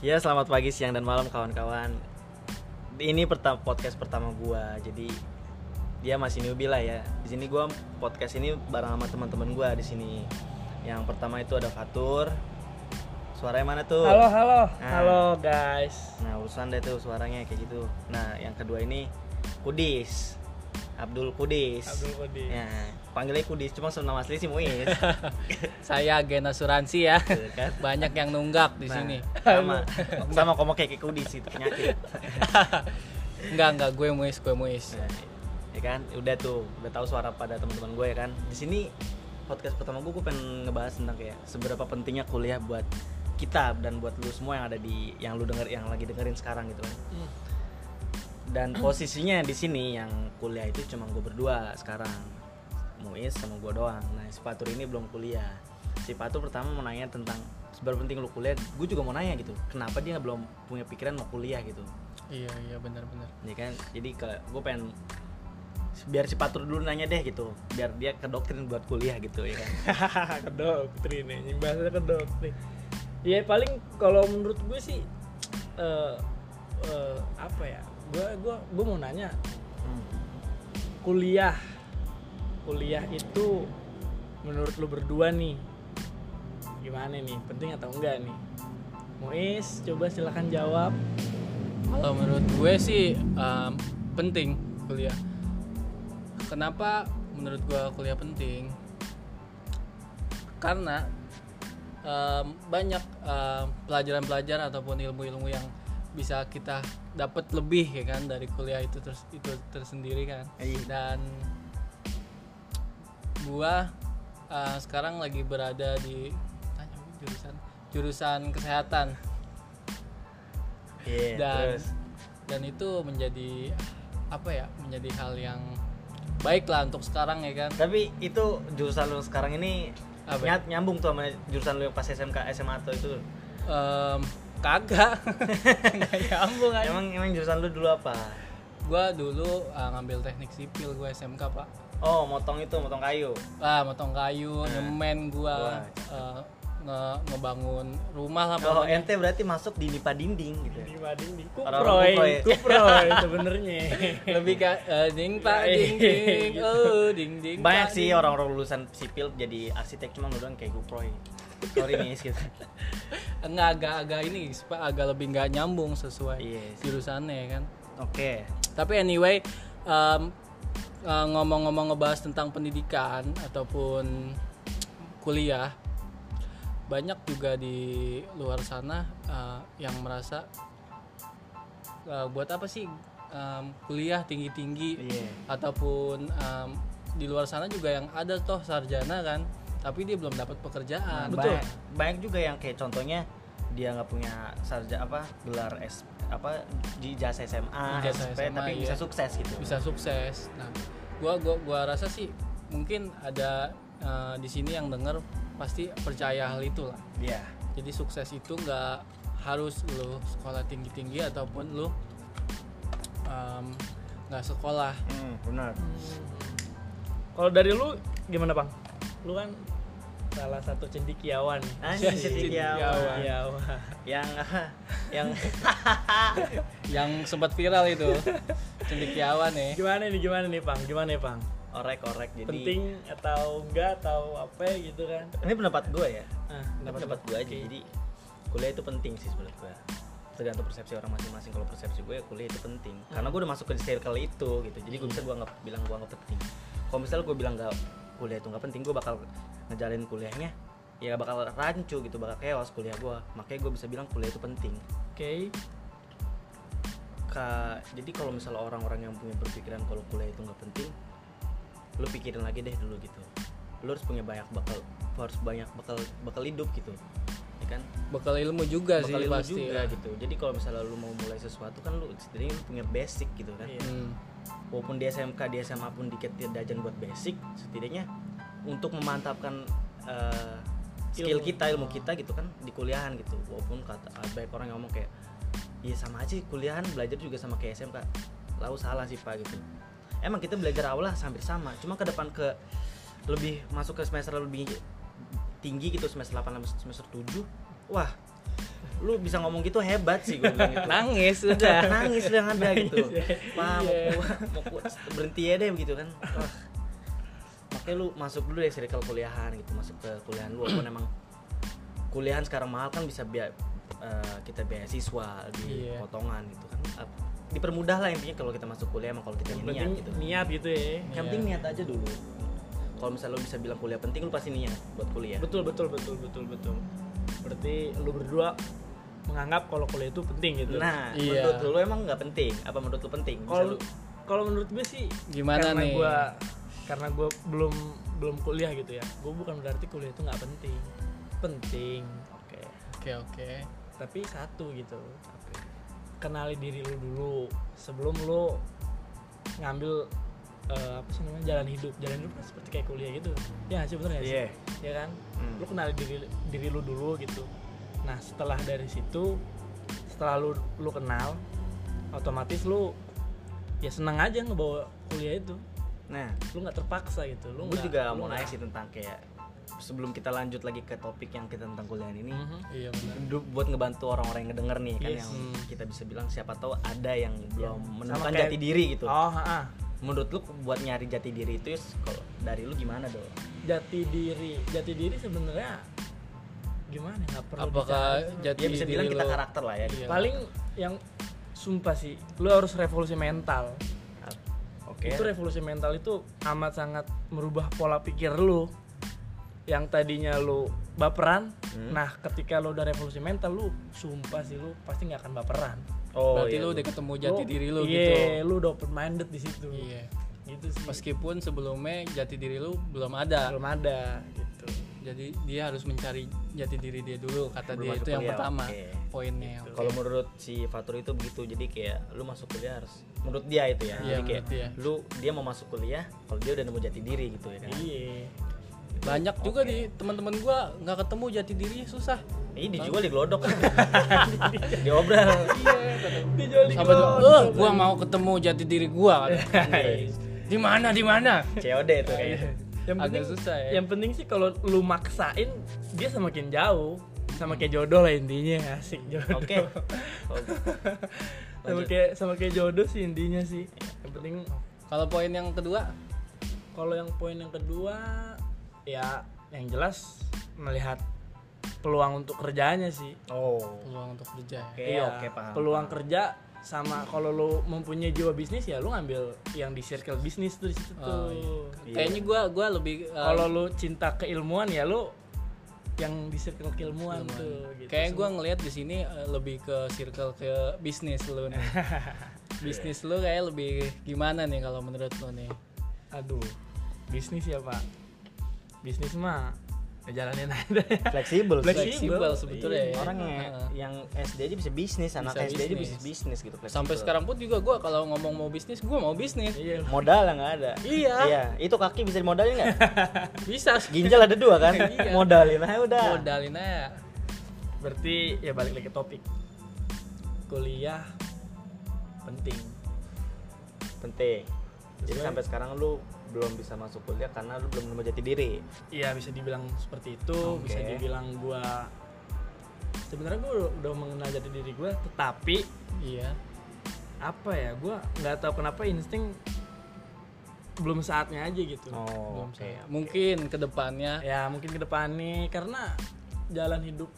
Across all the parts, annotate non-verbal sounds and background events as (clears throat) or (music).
Ya selamat pagi, siang dan malam kawan-kawan. Ini pertama podcast pertama gua, jadi dia masih newbie lah ya. Di sini gua podcast ini bareng sama teman-teman gua di sini. Yang pertama itu ada Fatur. Suaranya mana tuh? Halo halo Nah. halo guys. Nah urusan deh tuh suaranya kayak gitu. Nah yang kedua ini Kudis, Abdul Kudis. Abdul Qadir. Ya, panggilnya Kudis, cuma nama asli sih Muiz. (laughs) Saya agen asuransi ya. Kan. Banyak yang nunggak di Nah, sini. sama (laughs) sama komo kayak Kudis itu penyakit. (laughs) Enggak enggak gue muis gue muis. Nah, ya kan udah tuh udah tahu suara pada teman-teman gue ya kan di sini podcast pertama gue gue pengen ngebahas tentang kayak seberapa pentingnya kuliah buat kita dan buat lu semua yang ada di yang lu denger yang lagi dengerin sekarang gitu kan dan posisinya di sini yang kuliah itu cuma gue berdua sekarang Muiz sama gue doang. Nah si Fatur ini belum kuliah. Si Fatur pertama mau nanya tentang seberapa penting lu kuliah gue juga mau nanya gitu. Kenapa dia belum punya pikiran mau kuliah gitu? Iya iya benar-benar. ya kan? Jadi ke gue pengen biar si Patur dulu nanya deh gitu. Biar dia ke doktrin buat kuliah gitu ya kan? Ke doktrin nih, yang bahasanya ke doktrin. Ya paling kalau menurut gue sih eh eh, apa ya? Gue gue gue mau nanya. Kuliah kuliah itu menurut lu berdua nih gimana nih penting atau enggak nih Muiz coba silakan jawab Kalau menurut gue sih em, penting kuliah. Kenapa menurut gue kuliah penting? Karena em, banyak em, pelajaran-pelajaran ataupun ilmu-ilmu yang bisa kita dapat lebih ya kan dari kuliah itu terus itu tersendiri kan. Iya. Dan gua eh, sekarang lagi berada di tanya, jurusan? Jurusan kesehatan. Iya, dan terus? dan itu menjadi apa ya menjadi hal yang baik lah untuk sekarang ya kan? Tapi itu jurusan lu sekarang ini Apa? nyat- nyambung tuh sama jurusan lu yang pas SMK SMA atau itu? Em, kagak. (laughs) Nggak nyambung aja emang emang jurusan lu dulu apa? Gua dulu eh, ngambil teknik sipil gua SMK pak oh motong itu motong kayu ah motong kayu Nah. nyemen gua Wah, eh, nge- ngebangun rumah lah kalau pokoknya. ente berarti masuk di nipa dinding gitu ya? di mading di Orang-orang kuproy kuproy. kuproy (laughs) sebenarnya lebih ke eh, ding pak Iya, ding ding gitu. oh ding ding banyak sih orang-orang lulusan sipil jadi arsitek cuma doang kayak guproy sorry nih gitu (laughs) enggak agak agak ini Pak, agak lebih nggak nyambung sesuai Iya sih. jurusannya ya kan oke tapi anyway em, eh, ngomong-ngomong ngebahas tentang pendidikan ataupun kuliah banyak juga di luar sana eh, yang merasa eh, buat apa sih em, kuliah tinggi-tinggi Iya. ataupun em, di luar sana juga yang ada toh sarjana kan tapi dia belum dapat pekerjaan Betul. banyak, banyak juga yang kayak contohnya dia nggak punya sarjana apa gelar S apa di jasa SMA, Ijazah SP, SMA, tapi iya. bisa sukses gitu. bisa sukses. Nah, gua gua gua rasa sih mungkin ada eh, di sini yang denger pasti percaya hal itu lah. Iya. Jadi sukses itu nggak harus lu sekolah tinggi tinggi ataupun lu nggak sekolah. Hmm, benar. kalau dari lu gimana bang lu kan salah satu cendikiawan Anjing cendekiawan. cendikiawan Yang (laughs) yang (laughs) Yang sempat viral itu cendekiawan ya. gimana nih gimana nih bang gimana nih bang orek-orek jadi penting atau enggak atau apa gitu kan ini pendapat gue ya. ah, pendapat gue aja. Jadi kuliah itu penting sih menurut gue. Tergantung persepsi orang masing-masing. Kalau persepsi gue ya kuliah itu penting. Karena gue udah masuk ke circle itu gitu. Jadi gue bisa gue nggak bilang gue nggak penting. Kalau misalnya gue bilang nggak kuliah itu nggak penting, gue bakal ngejalin kuliahnya ya bakal rancu gitu, bakal chaos kuliah gue. Makanya gue bisa bilang kuliah itu penting. oke Ka, jadi kalau misalnya orang-orang yang punya berpikiran kalau kuliah itu nggak penting, lu pikirin lagi deh dulu gitu. Lu harus punya banyak bakal, harus banyak bakal bakal hidup gitu, ya kan? Bekal ilmu juga bakal sih ilmu pasti. juga lah. gitu. Jadi kalau misalnya lu mau mulai sesuatu kan lu setidaknya lu punya basic gitu kan. Iya. Hmm. Walaupun di SMK di SMA pun dikit diajarin buat basic, setidaknya untuk memantapkan eh, skill Ilmu. kita, ilmu kita gitu kan di kuliahan gitu. Walaupun kata banyak orang yang ngomong kayak Iya sama aja kuliahan belajar juga sama kayak SMK. Lalu salah sih Pak gitu. Emang kita belajar awal lah hampir sama, cuma ke depan ke lebih masuk ke semester lebih tinggi gitu semester 8 sampai semester 7 wah lu bisa ngomong gitu hebat sih gue bilang gitu nangis udah (laughs) nangis udah ada gitu ya. Pak, mau, Iya. mau berhenti ya deh begitu kan Wah. makanya lu masuk dulu deh circle kuliahan gitu masuk ke kuliahan lu walaupun emang kuliahan sekarang mahal kan bisa biaya eh, kita beasiswa di Iya. potongan gitu kan Ap- dipermudah lah intinya kalau kita masuk kuliah emang kalau kita yang niat gitu niat gitu ya yang Iya. penting niat aja dulu kalau misalnya lu bisa bilang kuliah penting lu pasti niat buat kuliah. Betul betul betul betul betul. Berarti lu berdua menganggap kalau kuliah itu penting gitu. Nah Iya. menurut lu emang nggak penting? Apa menurut lu penting? Kalau kalau menurut gue sih Gimana karena nih? gua karena gue belum belum kuliah gitu ya. Gue bukan berarti kuliah itu nggak penting. Penting. Oke. Oke oke. Tapi satu gitu. Kenali diri lu dulu. Sebelum lu ngambil eh, apa sih namanya jalan hidup. Jalan hidup kan seperti kayak kuliah gitu. Ya sih bener nggak sih? Iya. ya kan? Hmm. lu kenali diri diri lu dulu gitu. Nah setelah dari situ setelah lu lu kenal otomatis lu ya senang aja ngebawa kuliah itu. Nah. Lu nggak terpaksa gitu. Lu gue nggak- juga lu mau nanya sih tentang kayak sebelum kita lanjut lagi ke topik yang kita tentang kuliah ini. Mhm. iya benar buat ngebantu orang-orang yang ngedenger nih kan Yes. yang Hmm. kita bisa bilang siapa tahu ada yang belum Sama menemukan kayak- jati diri gitu. Oh ha menurut lu buat nyari jati diri itu kalau dari lu gimana dong jati diri jati diri sebenarnya gimana? Nggak perlu apakah dicari. jati ya bisa diri bilang kita karakter lah ya Iya. paling yang sumpah sih lu harus revolusi mental. Oke. Itu revolusi mental itu amat sangat merubah pola pikir lu. Yang tadinya lu baperan Hmm. nah ketika lu udah revolusi mental lu sumpah sih lu pasti nggak akan baperan oh berarti iya, lu lu- udah ketemu jati diri lu iya, gitu. lu udah open minded di situ. Iya. Gitu sih. Meskipun sebelumnya jati diri lu belum ada. Belum ada gitu. Jadi dia harus mencari jati diri dia dulu kata Belum dia itu yang pertama oke. poinnya oke. kalau menurut si Fatur itu begitu jadi kayak lu masuk kuliah harus menurut dia itu ya. Iya, jadi kayak dia. lu dia mau masuk kuliah kalau dia udah nemu jati diri gitu ya kan. Iya banyak juga di teman-teman gua nggak ketemu jati dirinya susah. Ini dijual di glodok. (laughs) Diobral dijual di sampai tuh glodok. "Eh, gua mau ketemu jati diri gua (laughs) di mana di mana? COD itu kayaknya. Yang agak penting susah ya. yang penting sih kalau lu maksain dia semakin jauh. Sama kayak jodoh lah intinya asik jodoh. Oke. Oh, (laughs) sama kayak sama kayak jodoh sih intinya sih. Yang penting kalau poin yang kedua? Kalau yang poin yang kedua ya yang jelas melihat peluang untuk kerjanya sih oh peluang untuk kerja ya. oke Iya, oke paham peluang kerja sama kalau lu mempunyai jiwa bisnis ya lu ngambil yang di circle bisnis tuh di situ Oh, tuh Iya. kayaknya gua gua lebih uh, kalau lu cinta keilmuan ya lu yang di circle keilmuan Ilmuwan. tuh gitu. Kayak gue ngelihat di sini uh, lebih ke circle ke bisnis lu nih. (laughs) bisnis lu kayak lebih gimana nih kalau menurut lu nih? aduh bisnis ya pak bisnis mah ya jalanin aja fleksibel Fleksibel. Sebetulnya ya. orang yang Heeh. yang SD aja bisa bisnis anak Bisa SD aja bisa bisnis gitu fleksibel. Sampai sekarang pun juga gue kalau ngomong mau bisnis, gue mau bisnis. iya modal yang nggak ada Iya. iya itu kaki bisa dimodalin nggak (laughs) Bisa. ginjal ada dua kan (laughs) Iya. modalin aja udah Modalin aja. berarti ya balik lagi ke topik kuliah penting penting jadi Sesuai. sampai sekarang lu belum bisa masuk kuliah karena lu belum nemu jati diri. Iya bisa dibilang seperti itu Oke. bisa dibilang gua sebenarnya gua udah, udah mengenal jati diri gua tetapi Iya. apa ya gua nggak tahu kenapa insting belum saatnya aja gitu. Oh Belum oke saya. Mungkin ke depannya ya mungkin ke depan nih karena jalan hidup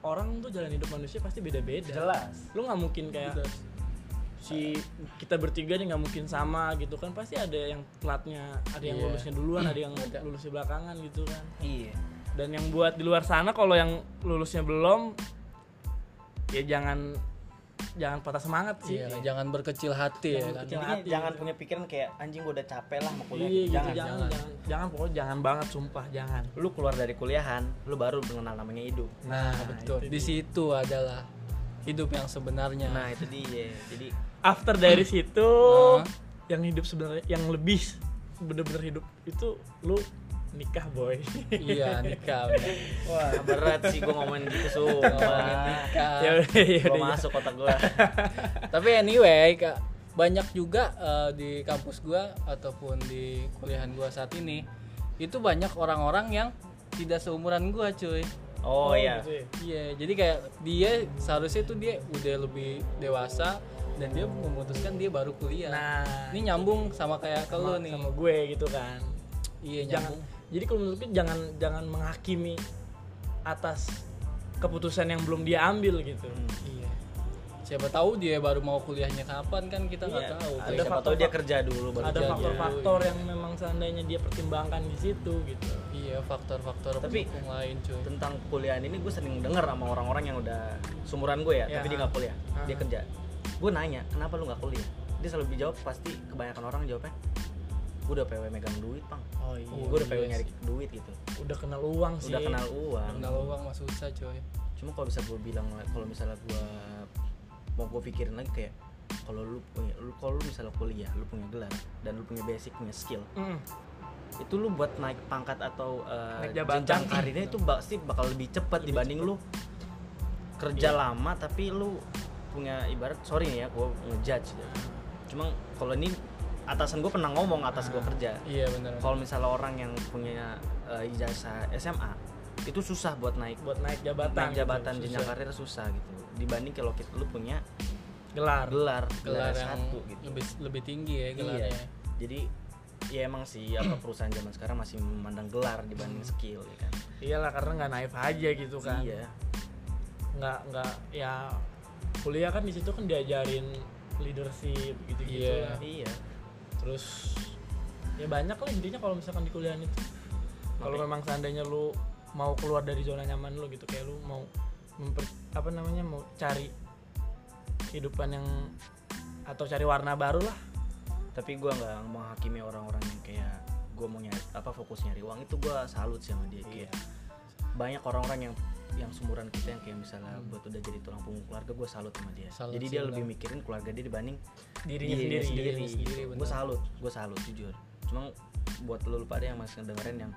orang tuh jalan hidup manusia pasti beda-beda. Jelas. Lu nggak mungkin kayak si kita bertiga nih nggak mungkin sama gitu kan pasti ada yang telatnya ada yang Iya. lulusnya duluan ada yang Ada. lulusnya belakangan gitu kan iya dan yang buat di luar sana kalau yang lulusnya belum ya jangan jangan patah semangat sih iya, jangan berkecil hati ya Jangan kan. berkecil hati. jangan punya pikiran kayak anjing gua udah capek lah mau kuliah iya gitu jangan, jangan jangan jangan, jangan pokoknya jangan banget sumpah jangan lu keluar dari kuliahan lu baru mengenal namanya hidup Nah, betul. itu Di situ adalah hidup yang sebenarnya. nah itu dia jadi after dari situ Hah? yang hidup sebenarnya yang lebih bener-bener hidup itu lu nikah boy iya, (laughs) nikah. bener. wah berat sih gua ngomongin gitu Ngomongin sumpah nikah. (laughs) ya udah ya udah masuk kotak gua Tapi anyway, Kak, banyak juga eh, di kampus gua ataupun di kuliahan gua saat ini itu banyak orang-orang yang tidak seumuran gua, cuy. Oh, iya. gitu ya. Iya, jadi kayak dia seharusnya tuh dia udah lebih dewasa dan dia memutuskan dia baru kuliah. Nah, ini nyambung sama kayak ke lu sama, nih. sama gue gitu kan. Iya, jangan nyambung. jadi kalau menurut gue jangan jangan menghakimi atas keputusan yang belum dia ambil gitu. Iya. Siapa tahu dia baru mau kuliahnya kapan kan kita nggak Iya. tahu. Ada siapa faktor- tahu dia kerja dulu baru Ada faktor-faktor yang memang seandainya dia pertimbangkan di situ gitu. Iya, faktor-faktor Tapi- lain cuy. tentang kuliah ini gue sering denger sama orang-orang yang udah sumuran gue ya, Ya. tapi dia nggak kuliah, dia Ah. kerja. Gue nanya, kenapa lu nggak kuliah? Dia selalu dijawab pasti kebanyakan orang jawabnya, gue udah PW megang duit, pang. Oh iya. gue udah PW iya nyari duit gitu, Udah kenal uang sih. udah kenal uang. Kenal uang mah susah cuy. Cuma kalau bisa gue bilang, kalau misalnya gue mau gue pikirin lagi kayak, kalau lu punya, lu kalau lu misalnya kuliah, lu punya gelar dan lu punya basic, punya skill, Mm. itu lu buat naik pangkat atau uh, Naik jenjang karirnya itu pasti bakal lebih cepat dibanding lu kerja Iya. lama tapi lu punya ibarat sorry nih ya gue ngejudge gitu. cuma kalau ini atasan gue pernah ngomong atas gue Ah. kerja Iya benar. kalau misalnya orang yang punya uh, ijazah SMA itu susah buat naik buat naik jabatan. naik jabatan gitu, jenjang susah. karir susah gitu dibanding kalau kita lu punya gelar. gelar gelar gelar yang satu gitu lebih lebih tinggi ya gelarnya. Iya. Jadi ya emang sih apa perusahaan zaman sekarang masih memandang gelar dibanding skill ya kan. Iyalah karena nggak naif aja gitu kan. Iya. Nggak nggak ya kuliah kan di situ kan diajarin leadership gitu-gitu Iya. lah. Iya. Terus ya banyak lah intinya kalau misalkan di kuliah itu. Kalau memang seandainya lu mau keluar dari zona nyaman lu gitu kayak lu mau memper, apa namanya mau cari kehidupan yang atau cari warna baru lah. Tapi gua nggak menghakimi orang-orang yang kayak gua mau nyari apa fokus nyari uang. Itu gua salut sih sama dia kayak banyak orang-orang yang yang sumuran kita yang kayak misalnya buat udah jadi tulang punggung keluarga gue salut sama dia. Salut jadi sih, dia benar. lebih mikirin keluarga dia dibanding dirinya dirinya sendiri, sendiri, dirinya sendiri, gue benar. salut gue salut jujur. Cuma buat lu pada yang masih ngedengerin yang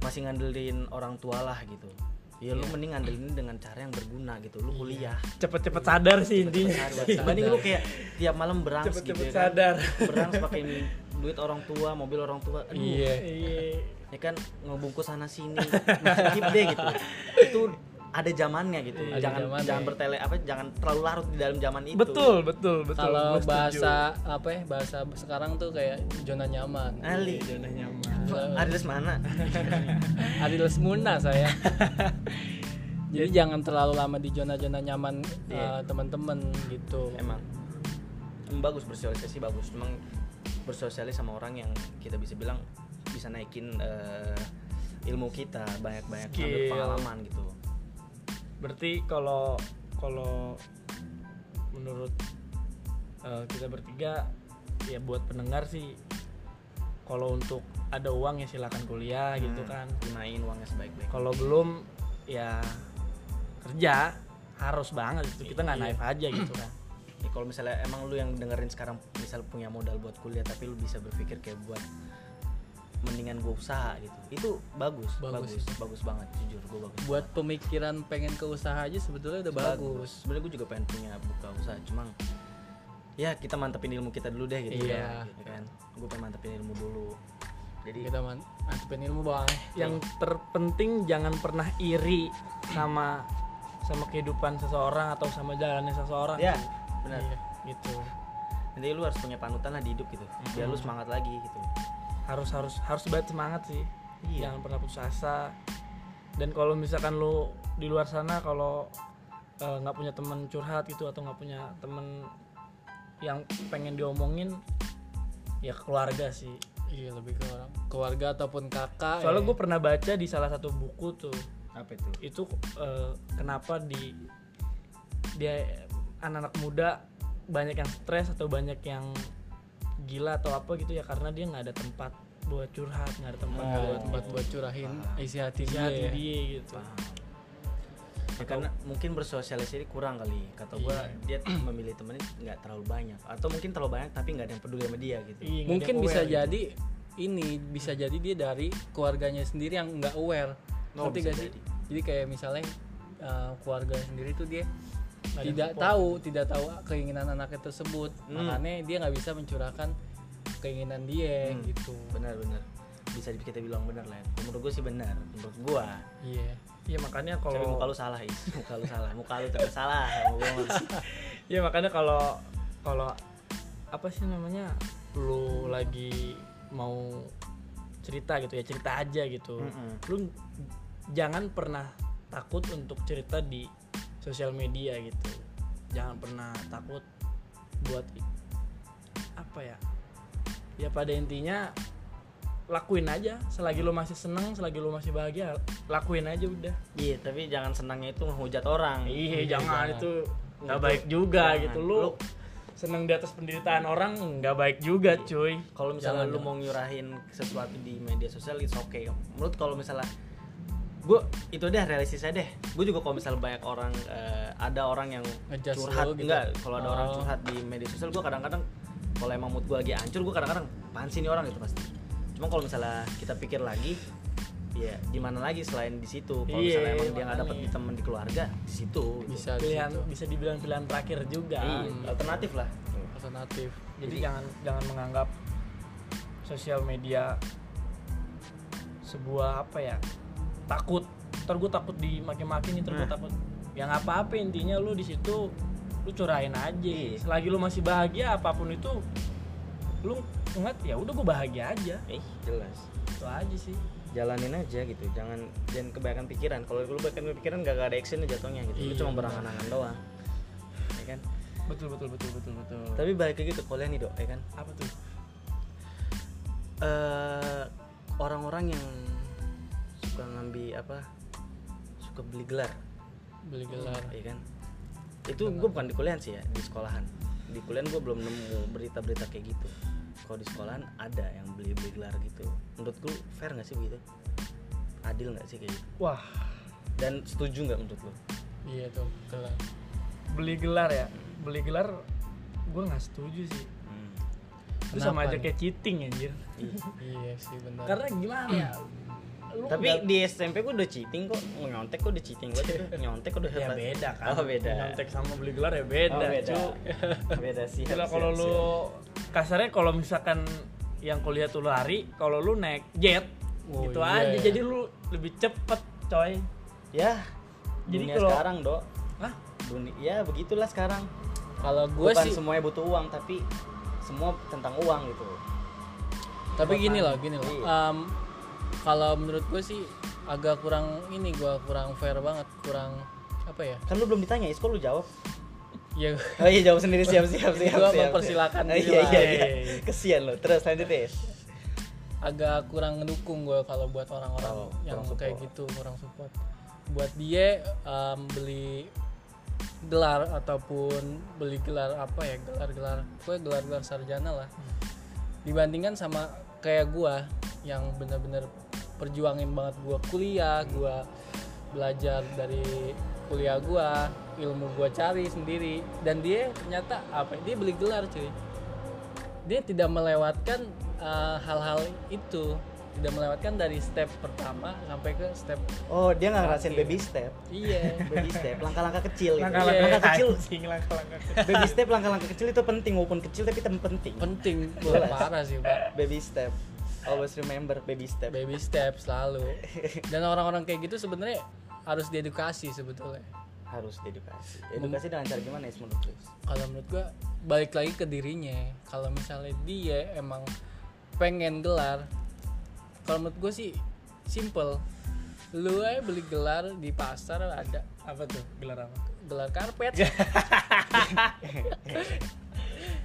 masih ngandelin orang tua lah gitu ya lu mending ngandelin dengan cara yang berguna gitu. Lu kuliah. Cepet-cepet sadar sih intinya. dibanding lu kayak tiap malam berangs gitu cepet-cepet ya kan. sadar. Berangs pakai duit orang tua mobil orang tua. Aduh. Iya. iya ya kan ngebungkus sana sini. Skip deh gitu. Itu ada zamannya gitu. Ada jangan zamannya. jangan bertele apa jangan terlalu larut di dalam zaman itu. Betul betul betul. Kalau bahasa apa ya? Bahasa sekarang tuh kayak zona nyaman. Ali zona nyaman Arides mana (laughs) Adil Semuna saya. (laughs) Jadi jangan terlalu lama di zona-zona nyaman Iya. eh, teman-teman gitu. emang Emang bagus bersosialisasi bagus memang bersosialis sama orang yang kita bisa bilang bisa naikin eh, ilmu kita banyak-banyak ngambil pengalaman gitu berarti kalau kalau menurut eh, kita bertiga ya buat pendengar sih kalau untuk ada uang ya silakan kuliah gitu Hmm, kan. Gunain uangnya sebaik-baik kalau belum ya kerja harus banget itu kita nggak Iya. naif aja gitu kan. (clears throat) Ya, kalau misalnya emang lu yang dengerin sekarang misal punya modal buat kuliah tapi lu bisa berpikir kayak buat mendingan gue usaha gitu. Itu bagus Bagus bagus bagus, banget jujur gue bagus Buat pemikiran pengen ke usaha aja sebetulnya udah bagus. sebenarnya gue juga pengen punya buka usaha cuma ya kita mantepin ilmu kita dulu deh gitu Iya. ya kan. Gue pengen mantepin ilmu dulu jadi Kita man- mantepin ilmu bang. yang terpenting jangan pernah iri sama sama kehidupan seseorang atau sama jalannya seseorang. Ya benar. Iya. gitu. Nanti lu harus punya panutan lah di hidup gitu. Biar lu semangat lagi gitu. Harus harus harus banget semangat sih. Iya. jangan pernah putus asa. Dan kalau misalkan lu di luar sana kalau eh, nggak punya teman curhat gitu atau nggak punya temen yang pengen diomongin ya keluarga sih Iya lebih ke orang keluarga ataupun kakak. soalnya ya. gue pernah baca di salah satu buku tuh apa itu itu eh, kenapa di dia anak-anak muda banyak yang stres atau banyak yang gila atau apa gitu ya karena dia nggak ada tempat buat curhat nggak ada tempat ada buat tempat buat curahin isi hati isi dia. hati ya. dia gitu Paham. Ya, karena mungkin bersosialisasi kurang kali kata gua dia memilih temennya nggak terlalu banyak atau mungkin terlalu banyak tapi nggak ada yang peduli sama dia gitu Iya, Mungkin bisa gitu. jadi ini bisa jadi dia dari keluarganya sendiri yang nggak aware. Oh, Ngerti gak sih? jadi. Jadi kayak misalnya uh, keluarga sendiri tuh dia ada tidak support. tahu tidak tahu keinginan anaknya tersebut Hmm. makanya dia nggak bisa mencurahkan keinginan dia Hmm. gitu benar-benar bisa kita bilang benar lah menurut gue sih benar menurut gue iya iya makanya tapi kalau muka lu salah is muka lu salah muka lu terus salah. (laughs) Iya makanya kalau kalau apa sih namanya lu lagi mau cerita gitu ya cerita aja gitu. Mm-mm. Lu jangan pernah takut untuk cerita di sosial media gitu. Jangan pernah takut buat apa ya? Ya pada intinya lakuin aja selagi lu masih seneng, selagi lu masih bahagia, lakuin aja udah. iya tapi jangan senangnya itu menghujat orang Iya, jangan itu nggak Itu baik juga jangan. gitu lu. seneng di atas penderitaan orang nggak baik juga, cuy. kalau misalnya Jangan, lu jangan. mau nyurahin sesuatu di media sosial it's okay menurut kalau misalnya gue itu deh realistis aja deh gue juga kalau misalnya banyak orang eh, ada orang yang Ngejudge curhat gitu. enggak kalau ada orang Oh. curhat di media sosial gue kadang-kadang kalau emang mood gue lagi hancur gue kadang-kadang apaan sih ini orang gitu pasti cuma kalau misalnya kita pikir lagi ya di mana lagi selain di situ kalau Iya, misalnya emang dia nggak dapat di teman di keluarga di situ gitu. bisa di Pilihan situ. bisa dibilang pilihan terakhir juga. Iya, alternatif lah alternatif Jadi jangan jangan menganggap sosial media sebuah apa ya takut. Ntar gue takut dimaki-maki nih, ntar gue Nah. takut. Yang apa-apa intinya lu di situ lu curahin aja. Iya. Selagi lu masih bahagia apa pun itu lu ingat ya udah gue bahagia aja. eh jelas. Itu aja sih. jalanin aja gitu jangan jangan kebanyakan pikiran. Kalau lu kebanyakan pikiran gak, ada actionnya jatuhnya gitu. Lu Iya, cuma benar. berangan-angan doang. Ya kan? Betul betul betul betul betul. tapi balik lagi ke kuliah nih dok ya kan? Apa tuh? eh orang-orang yang suka ngambil apa suka beli gelar. Beli gelar. Ya kan? Itu gue bukan di kuliahan sih ya di sekolahan. Di kuliahan gue belum nemu berita-berita kayak gitu kalau di sekolahan ada yang beli beli gelar gitu menurut gue fair nggak sih begitu adil nggak sih kayak gitu Wah, dan setuju nggak menurut lo iya tuh gelar beli gelar ya. Beli gelar gue nggak setuju sih. Hmm. Itu sama aja nih? kayak cheating anjir. iya sih benar Karena gimana ya? Lu Tapi di SMP gue udah cheating kok, nyontek kok udah cheating itu. Nyontek kok udah ya beda kan. Oh beda. Nyontek sama beli gelar ya beda. Oh, beda. cu. (laughs) beda sih. Kalau lu kasarnya kalau misalkan yang kuliah tuh lari, kalau lu naik jet Oh, gitu iya, aja. iya. Jadi lu lebih cepet, coy. ya Jadi dunia kalau- sekarang, Dok. Hah? Dunia ya begitulah sekarang. kalau gue Bukan sih semuanya butuh uang, tapi semua tentang uang gitu. tapi gini loh gini loh Iya. Em, kalau menurut gue sih agak kurang ini gue kurang fair banget kurang apa ya Kan lu belum ditanya, Is, kok lu jawab? Ya Oh iya jawab sendiri siap siap siap. Gua mempersilakan siap. Oh, iya, iya, iya. Kesian lo. Terus lanjut deh. agak kurang ngedukung gue kalau buat orang-orang Oh, yang kayak gitu kurang support buat dia em, beli gelar ataupun beli gelar apa ya gelar-gelar gue gelar-gelar sarjana lah dibandingkan sama kayak gua yang bener-bener perjuangin banget gua kuliah gua belajar dari kuliah gua ilmu gua cari sendiri dan dia ternyata apa dia beli gelar cuy dia tidak melewatkan uh, hal-hal itu tidak melewatkan dari step pertama sampai ke step Oh, dia nggak ngerasain Oke. baby step. iya (laughs) Baby step, langkah-langkah kecil. gitu. Langkah-langkah Langkah kecil. langkah-langkah kecil. baby step, langkah-langkah kecil itu penting walaupun kecil tapi tetap penting. penting (laughs) gua Jelas. parah sih pak baby step always remember baby step baby step selalu (laughs) dan orang-orang kayak gitu sebenarnya harus diedukasi sebetulnya harus diedukasi edukasi dengan cara gimana ya menurut lu? kalau menurut gua balik lagi ke dirinya kalau misalnya dia emang pengen gelar kalau menurut gue sih simple lu aja beli gelar di pasar ada Apa tuh? Gelar apa? (laughs) gelar karpet (laughs)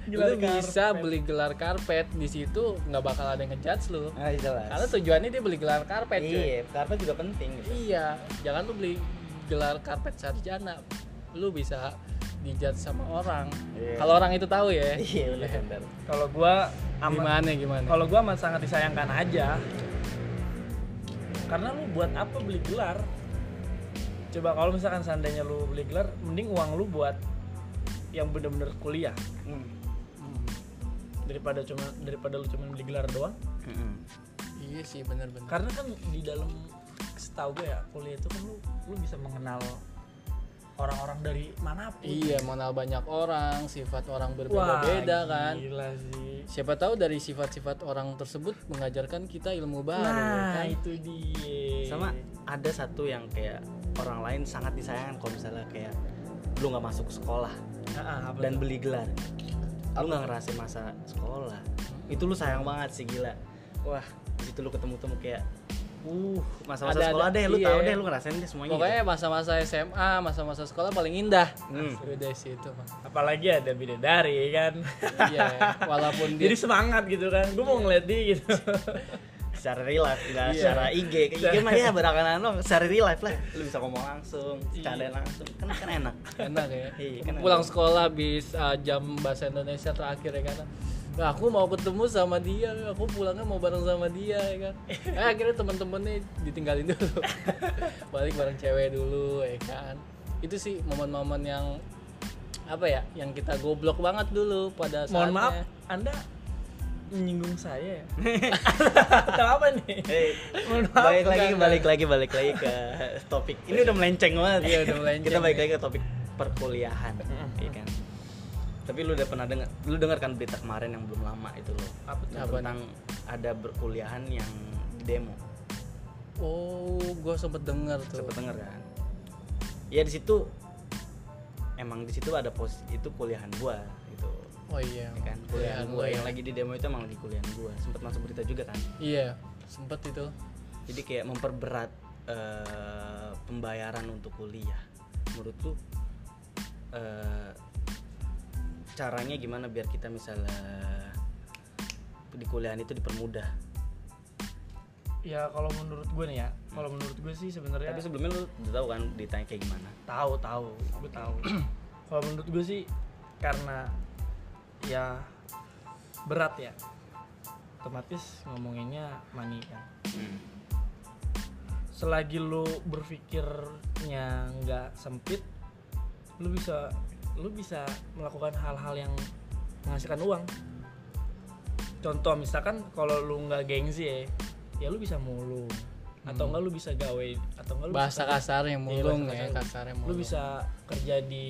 Gelar lu bisa beli gelar karpet di situ nggak bakal ada yang ngejudge lu ah jelas karena tujuannya dia beli gelar karpet cuy. iya karena juga penting gitu. iya jangan lu beli gelar karpet sarjana lu bisa dijudge sama orang Iya. kalau orang itu tahu ya iya benar (laughs) benar Kalau gua amat gimana gimana kalau gua amat sangat disayangkan aja. Karena lu buat apa beli gelar? Coba kalau misalkan seandainya lu beli gelar, mending uang lu buat yang bener-bener kuliah Hmm. Hmm, daripada cuma daripada lu cuma beli gelar doang. Mm-mm. iya sih benar-benar Karena kan di dalam setahu gue ya kuliah itu kan lu lu bisa mengenal orang-orang dari mana pun. iya mengenal banyak orang sifat orang berbeda-beda Wah, kan Gila sih. siapa tahu dari sifat-sifat orang tersebut mengajarkan kita ilmu baru ya nah kan? itu dia sama ada satu yang kayak orang lain sangat disayangkan kalau misalnya kayak lu nggak masuk sekolah Ah, ah, apa dan beli gelar. Lu nggak ngerasain masa sekolah. Itu lu sayang banget sih gila. Wah di situ lu ketemu temu kayak uh masa-masa Ada- sekolah ada, deh lu iya. tahu deh lu ngerasain deh semuanya pokoknya masa-masa SMA masa-masa sekolah paling indah. Hmm. udah sih itu Bang. apalagi ada bidadari kan? Iya walaupun (laughs) dia jadi semangat gitu kan. Gue mau ngeliat dia gitu (laughs) secara real life nggak Iya. secara IG ke (laughs) IG mah ya berakan dong secara real life lah lu bisa ngomong langsung canda langsung kan kan enak enak ya Iya, kan pulang enak. sekolah habis uh, jam bahasa Indonesia terakhir ya kan Nah, aku mau ketemu sama dia, aku pulangnya mau bareng sama dia ya kan. (laughs) Eh, akhirnya teman-temannya ditinggalin dulu. (laughs) Balik bareng cewek dulu ya kan. Itu sih momen-momen yang apa ya, yang kita goblok banget dulu pada saatnya. mohon maaf anda menyinggung saya ya? (laughs) Atau apa nih? Hey, balik lagi enggak, balik lagi balik lagi ke topik. Ini udah melenceng banget. Iya, udah melenceng, kita balik ya. lagi ke topik perkuliahan iya kan? Tapi lu udah pernah dengar lu dengar kan berita kemarin yang belum lama itu apa Apa tentang ada berkuliahan yang demo. Oh, gue sempet denger tuh. sempet denger kan? Ya di situ emang di situ ada pos itu kuliahan gua Oh iya. ya kan? kuliahan Kuliahan gua lu yang ya. lagi di demo itu emang lagi kuliahan gua. Sempet masuk berita juga kan? Iya, sempet itu. jadi kayak memperberat eh, pembayaran untuk kuliah. Menurut lu eh, caranya gimana biar kita misalnya di kuliahan itu dipermudah? Ya kalau menurut gue nih ya kalau menurut gue sih sebenarnya tapi sebelumnya lu udah tahu kan ditanya kayak gimana? Tahu tahu gue tahu. (clears throat) Kalau menurut gue sih karena ya berat ya otomatis ngomonginnya money kan Hmm. selagi lu berpikirnya nggak sempit lu bisa lu bisa melakukan hal-hal yang menghasilkan uang contoh misalkan kalau lu nggak gengsi ya ya lu bisa mulung atau enggak lu bisa gawe atau enggak lu Bahasa bisa kasarnya mulung bahasa ya, kasar. kasarnya mulung. lu bisa kerja di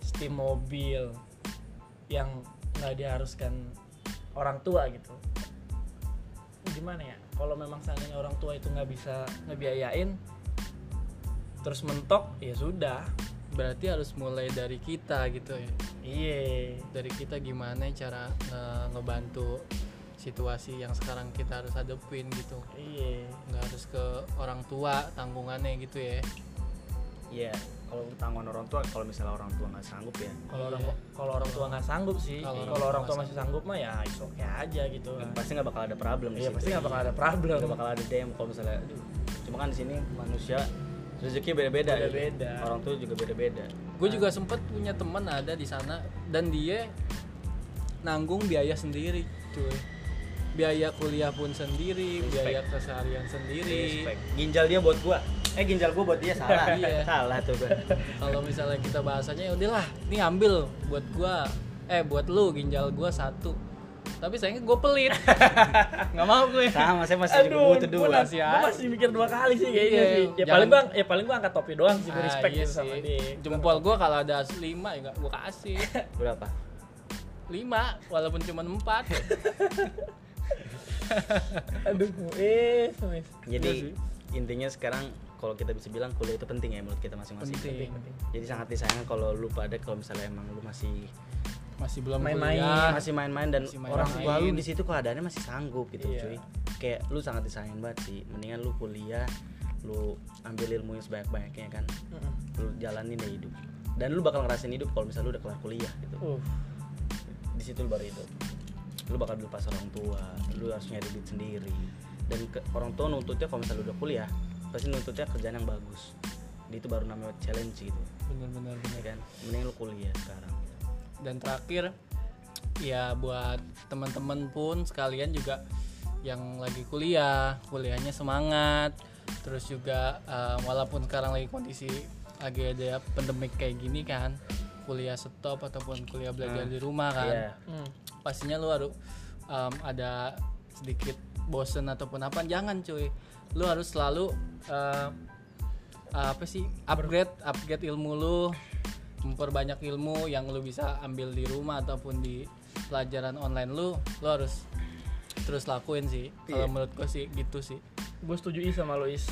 steam mobil yang nggak diharuskan orang tua gitu gimana ya kalau memang seandainya orang tua itu nggak bisa ngebiayain terus mentok ya sudah berarti harus mulai dari kita gitu ya. iya Dari kita gimana cara nge- ngebantu situasi yang sekarang kita harus hadepin gitu. iya Nggak harus ke orang tua tanggungannya gitu ya. Iya, kalau tanggungan orang tua kalau misalnya orang tua nggak sanggup ya kalau Iya. orang kalau orang tua nggak sanggup sih Kalau orang tua orang tua masih sanggup mah ya is oke aja gitu dan pasti nggak bakal ada problem iya pasti nggak bakal ada problem nggak bakal ada demo kalau misalnya aduh, cuma kan di sini manusia rezeki beda-beda ya. Beda-beda. orang tua juga beda-beda Gue juga sempet punya temen ada di sana dan dia nanggung biaya sendiri, cuy. Biaya kuliah pun sendiri, Respect. biaya keseharian sendiri. Respect. ginjal dia buat gua eh ginjal gua buat dia salah. (laughs) Iya. salah tuh gua. Kalau misalnya kita bahasanya ya udahlah ini ambil buat gua. Eh buat lu ginjal gua satu. Tapi sayangnya gue pelit. (laughs) Nggak mau gue sama saya masih juga butuh dua. gua Masih gua ada. masih mikir dua kali sih kayaknya Iya, sih. Ya jangan- paling gua ya paling gua angkat topi doang sih, gua Ah, respect iya gitu sama sih. dia. jempol gue kalau ada lima ya gue kasih. (laughs) Berapa? Lima walaupun cuma empat. Aduh, eh, jadi Iya sih. intinya sekarang kalau kita bisa bilang kuliah itu penting ya menurut kita masing-masing. Penting jadi sangat disayangkan kalau lu pada kalau misalnya emang lu masih masih belum Main-main, kuliah. masih main-main dan Masih orang tua lu di situ keadaannya masih sanggup gitu Iya. cuy. Kayak lu sangat disayangin banget sih. Mendingan lu kuliah lu ambil ilmu yang sebanyak-banyaknya kan. Mm-mm. lu jalanin deh hidup. Dan lu bakal ngerasain hidup kalau misalnya lu udah kelar kuliah gitu. Uh, di situ lu baru hidup lu bakal dilepas orang tua lu harus nyari duit sendiri. Dan ke, orang tua nuntutnya kalau misalnya lu udah kuliah pasti nuntutnya kerjaan yang bagus Di itu baru namanya challenge gitu bener-bener bener. ya kan mending lu kuliah sekarang dan terakhir ya buat teman-teman pun sekalian juga yang lagi kuliah kuliahnya semangat terus juga eh, walaupun sekarang lagi kondisi lagi ada pandemik kayak gini kan kuliah stop ataupun kuliah belajar Hmm. di rumah kan Iya. hmm. pastinya lu harus em, ada sedikit bosen ataupun apa jangan cuy lu harus selalu em, apa sih upgrade upgrade ilmu lu memperbanyak ilmu yang lu bisa ambil di rumah ataupun di pelajaran online lu lu harus terus lakuin sih. Kalau Iya. menurut gue sih gitu sih. Gue setuju is sama lo is.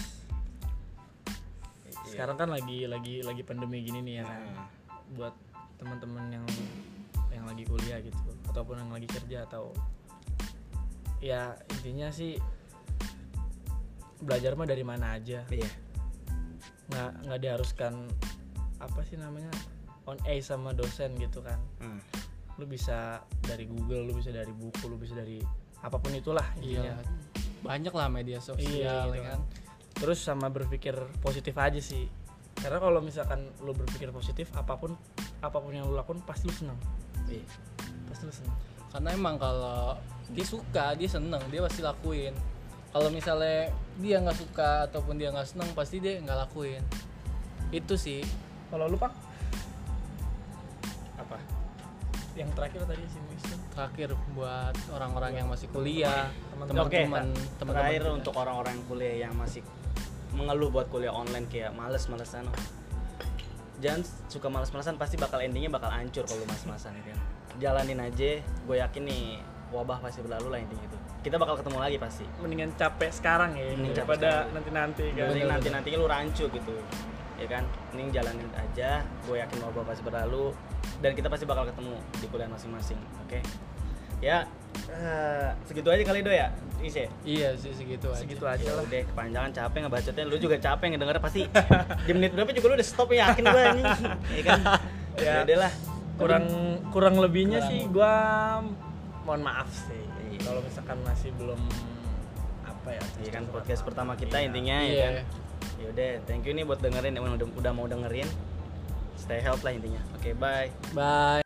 Sekarang kan lagi lagi lagi pandemi gini nih ya kan. Nah, buat teman-teman yang yang lagi kuliah gitu ataupun yang lagi kerja atau ya intinya sih belajar mah dari mana aja. Iya. Nggak nggak diharuskan apa sih namanya on A sama dosen gitu kan. Hmm. lu bisa dari Google lu bisa dari buku lu bisa dari apa pun itulah iya. banyak lah media sosial Iya, ya gitu. kan. Terus sama berpikir positif aja sih. Karena kalau misalkan lu berpikir positif apa pun apa pun yang lu lakukan pasti lu senang Iya. pasti lu senang karena emang kalau dia suka dia seneng dia pasti lakuin kalau misalnya dia nggak suka ataupun dia nggak seneng pasti dia nggak lakuin itu sih kalau lu pak apa yang terakhir tadi sih terakhir buat orang-orang yang masih kuliah Teman-teman. Oke, teman-teman terakhir kita. untuk orang-orang kuliah yang masih mengeluh buat kuliah online kayak males-malesan. Jangan suka males-malesan pasti bakal endingnya bakal hancur kalau males-malesan kan. Jalanin aja, gue yakin nih wabah pasti berlalu lah intinya itu. Kita bakal ketemu lagi pasti. mendingan capek sekarang ya Mending capek daripada sekarang. nanti-nanti kan Mending nanti nantinya lu rancu gitu, ya kan? Mending jalanin aja. Gue yakin wabah pasti berlalu dan kita pasti bakal ketemu di kuliah masing-masing. Oke? Ya, eh, segitu aja kali do ya, Ise. iya sih segitu aja segitu aja Ya lah udah kepanjangan capek ngebacotnya lu juga capek ngedenger pasti di menit berapa juga lu udah stop ya yakin gue ini ya kan ya Ya. udah lah kurang kurang lebihnya Kurang. sih gua mohon maaf sih. Iya. kalau misalkan masih belum apa ya Iya kan podcast pertama kita Iya. intinya ya Iya. kan? Ya udah thank you nih buat dengerin. Yang udah, udah mau dengerin. Stay health lah intinya. Oke bye. Bye